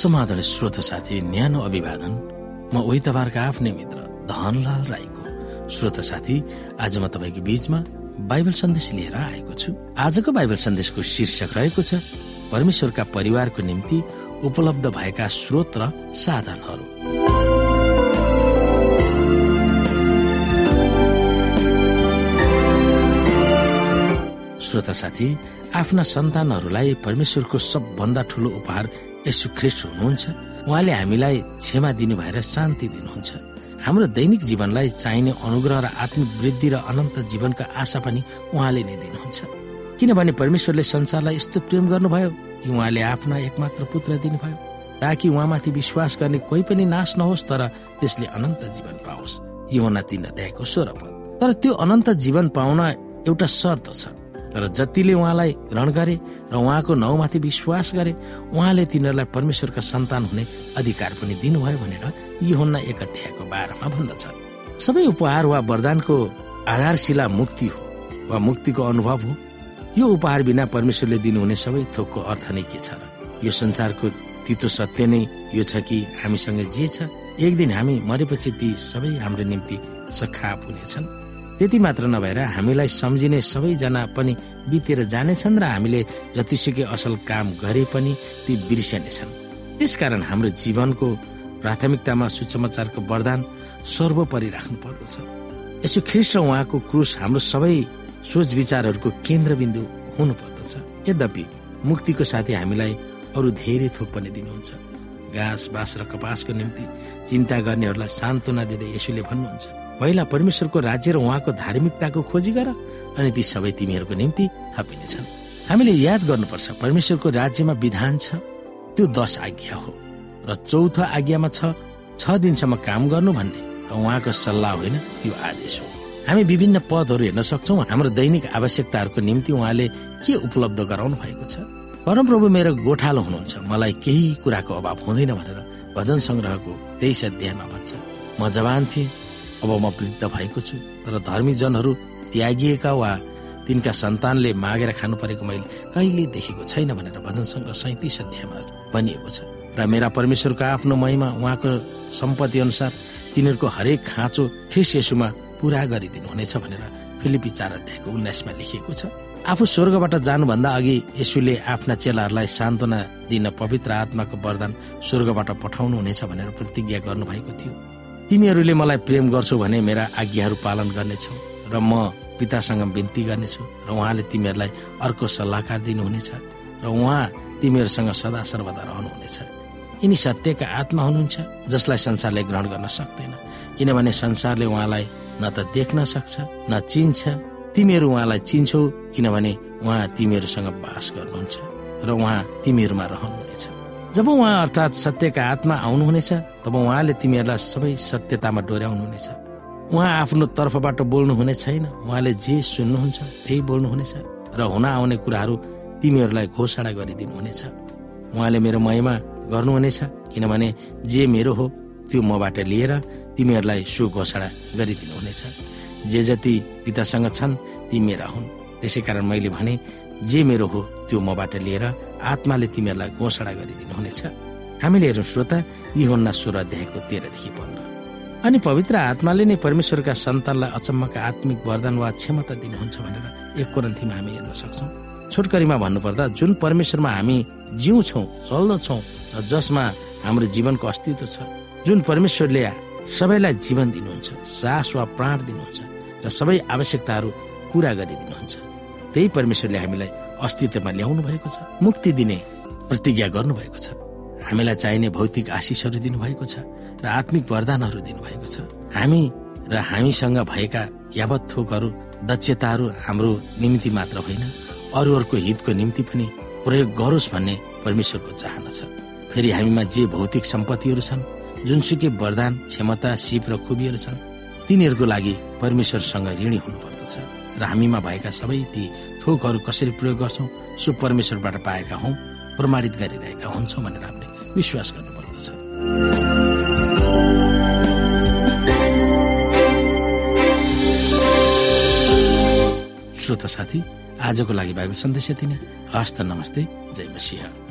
समाधान श्रोत साथी न्यानो अभिवादन। म उही तपाईँहरूको आफ्नै मित्र धनलाल राईको श्रोत साथी आज म तपाईँको बीचमा बाइबल सन्देश लिएर आएको छु। आजको बाइबल सन्देशको शीर्षक रहेको छ परमेश्वरका परिवारको निम्ति उपलब्ध भएका स्रोत र साधनहरू। श्रोता साथी आफ्ना सन्तानहरूलाई परमेश्वरको सबभन्दा ठुलो उपहार यसु ख्रिस्ट हुनुहुन्छ। उहाँले हामीलाई क्षमा दिनु भएर शान्ति दिनुहुन्छ। हाम्रो दैनिक जीवनलाई चाहिने अनुग्रह र आत्मिक वृद्धि र अनन्त जीवनका आशा पनि उहाँले नै दिनुहुन्छ। किनभने परमेश्वरले संसारलाई यस्तो प्रेम गर्नुभयो कि उहाँले आफ्ना एकमात्र पुत्र दिनुभयो ताकि उहाँमाथि विश्वास गर्ने कोही पनि नाश नहोस् तर त्यसले अनन्त जीवन पाओस्। यो तीन अध्यायको स्वर तर त्यो अनन्त जीवन पाउन एउटा शर्त छ। तर जतिले उहाँलाई ग्रहण गरे र उहाँको नाउँमाथि विश्वास गरे उहाँले तिनीहरूलाई परमेश्वरका सन्तान हुने अधिकार पनि दिनुभयो भनेर योहन्ना एक अध्यायको बाह्रमा भन्दछ। सबै उपहार वा वरदानको आधारशिला मुक्ति हो वा मुक्तिको अनुभव हो। यो उपहार बिना परमेश्वरले दिनुहुने सबै थोकको अर्थ नै के छ र यो संसारको तितो सत्य नै यो छ कि हामीसँग जे छ? एक दिन हामी मरेपछि ती सबै हाम्रो निम्ति सखाप हुनेछन्। त्यति मात्र नभएर हामीलाई सम्झिने सबैजना पनि बितेर जानेछन् र हामीले जतिसुकै असल काम गरे पनि ती बिर्सनेछन्। त्यसकारण हाम्रो जीवनको प्राथमिकतामा सुसमाचारको वरदान सर्वोपरि राख्नु पर्दछ यसो ख्रिस्ट र उहाँको क्रुस हाम्रो सबै सोच विचारहरूको केन्द्रबिन्दु हुनु पर्दछ यद्यपि मुक्तिको साथै हामीलाई अरू धेरै थोक पनि दिनुहुन्छ। घाँस बाँस र कपासको निम्ति चिन्ता गर्नेहरूलाई सान्त्वना दिँदै यसुले भन्नुहुन्छ। पहिला परमेश्वरको राज्य र उहाँको धार्मिकताको खोजी गर अनि ती सबै तिमीहरूको निम्ति थपिनेछन्। हामीले याद गर्नुपर्छ परमेश्वरको राज्यमा विधान छ त्यो दश आज्ञा हो र चौथो आज्ञामा छ छ दिनसम्म काम गर्नु भन्ने र उहाँको सल्लाह होइन त्यो आदेश हो। हामी विभिन्न पदहरू हेर्न सक्छौ हाम्रो दैनिक आवश्यकताहरूको निम्ति उहाँले के उपलब्ध गराउनु भएको छ? परमप्रभु मेरो गोठालो हुनुहुन्छ मलाई केही कुराको अभाव हुँदैन भनेर भजन संग्रहको तेइस अध्यायमा भन्छ म जवान थिएँ अब म वृद्ध भएको छु तर धर्मी जनहरू त्यागिएका वा तिनका सन्तानले मागेर खानु परेको मैले कहिले देखेको छैन भनेर भजन सङ्ग्रह सैतिस अध्यायमा भनिएको छ। र मेरा परमेश्वरको आफ्नो महिमा उहाँको सम्पत्ति अनुसार तिनीहरूको हरेक खाँचो ख्रिस यसुमा पुरा गरिदिनु हुनेछ भनेर फिलिपी चार अध्यायको उन्नाइसमा लेखिएको छ। आफू स्वर्गबाट जानुभन्दा अघि यसुले आफ्ना चेलाहरूलाई सान्त्वना दिन पवित्र आत्माको वरदान स्वर्गबाट पठाउनु हुनेछ भनेर प्रतिज्ञा गर्नुभएको थियो। तिमीहरूले मलाई प्रेम गर्छौ भने मेरा आज्ञाहरू पालन गर्नेछौ र म पितासँग बिन्ती गर्नेछु र उहाँले तिमीहरूलाई अर्को सल्लाहकार दिनुहुनेछ र उहाँ तिमीहरूसँग सदा सर्वदा रहनुहुनेछ। यिनी सत्यका आत्मा हुनुहुन्छ जसलाई संसारले ग्रहण गर्न सक्दैन। किनभने संसारले उहाँलाई न त देख्न सक्छ न चिन्छ। तिमीहरू उहाँलाई चिन्छौ किनभने उहाँ तिमीहरूसँग बास गर्नुहुन्छ र उहाँ तिमीहरूमा रहनुहुनेछ। जब उहाँ अर्थात् सत्यका आत्मा आउनुहुनेछ तब उहाँले तिमीहरूलाई सबै सत्यतामा डोर्याउनुहुनेछ। उहाँ आफ्नो तर्फबाट बोल्नु हुने छैन। उहाँले जे सुन्नुहुन्छ त्यही बोल्नुहुनेछ र हुन आउने कुराहरू तिमीहरूलाई घोषणा गरिदिनु हुनेछ उहाँले मेरो महिमा गर्नुहुनेछ किनभने जे मेरो हो त्यो मबाट लिएर तिमीहरूलाई सु घोषणा गरिदिनु हुनेछ जे जति पितासँग छन् ती मेरा हुन्। त्यसै कारण मैले भने जे मेरो हो त्यो मबाट लिएर आत्माले तिमीहरूलाई घोषणा गरिदिनु हुनेछ। हामीले हेरौँ श्रोता होन्ना सोह्र अध्यायको तेह्रदेखि पन्ध्र। अनि पवित्र आत्माले नै परमेश्वरका सन्तानलाई अचम्मका आत्मिक वरदान वा क्षमता दिनुहुन्छ भनेर एक कोरन्थीमा हामी हेर्न सक्छौँ। छोटकरीमा भन्नुपर्दा जुन परमेश्वरमा हामी जिउँछौँ चल्दछौँ र जसमा हाम्रो जीवनको अस्तित्व छ जुन परमेश्वरले सबैलाई जीवन दिनुहुन्छ सास वा प्राण दिनुहुन्छ र सबै आवश्यकताहरू पुरा गरिदिनुहुन्छ। त्यही परमेश्वरले हामीलाई अस्तित्वमा ल्याउनु भएको छ मुक्ति दिने प्रतिज्ञा गर्नुभएको छ। हामीलाई चाहिने भौतिक आशिषहरू दिनुभएको छ र आत्मिक वरदानहरू दिनुभएको छ। हामी र हामीसँग भएका यावत थोकहरू दक्षताहरू हाम्रो निम्ति मात्र होइन अरूहरूको हितको निम्ति पनि प्रयोग गरोस् भन्ने परमेश्वरको चाहना छ। फेरि हामीमा जे भौतिक सम्पत्तिहरू छन् जुनसुकै वरदान क्षमता सिप र खुबीहरू छन् तिनीहरूको लागि परमेश्वरसँग ऋणी हुनुपर्दछ र हामीमा भएका सबै ती थोकहरू कसरी प्रयोग गर्छौँ सो परमेश्वरबाट पाएका हौ प्रमाणित गरिरहेका हुन्छौँ भनेर हामीले विश्वास गर्नुपर्दछ। श्रोता साथी आजको लागि बाइबल सन्देश यति नै। हस्त नमस्ते जय मसिंह।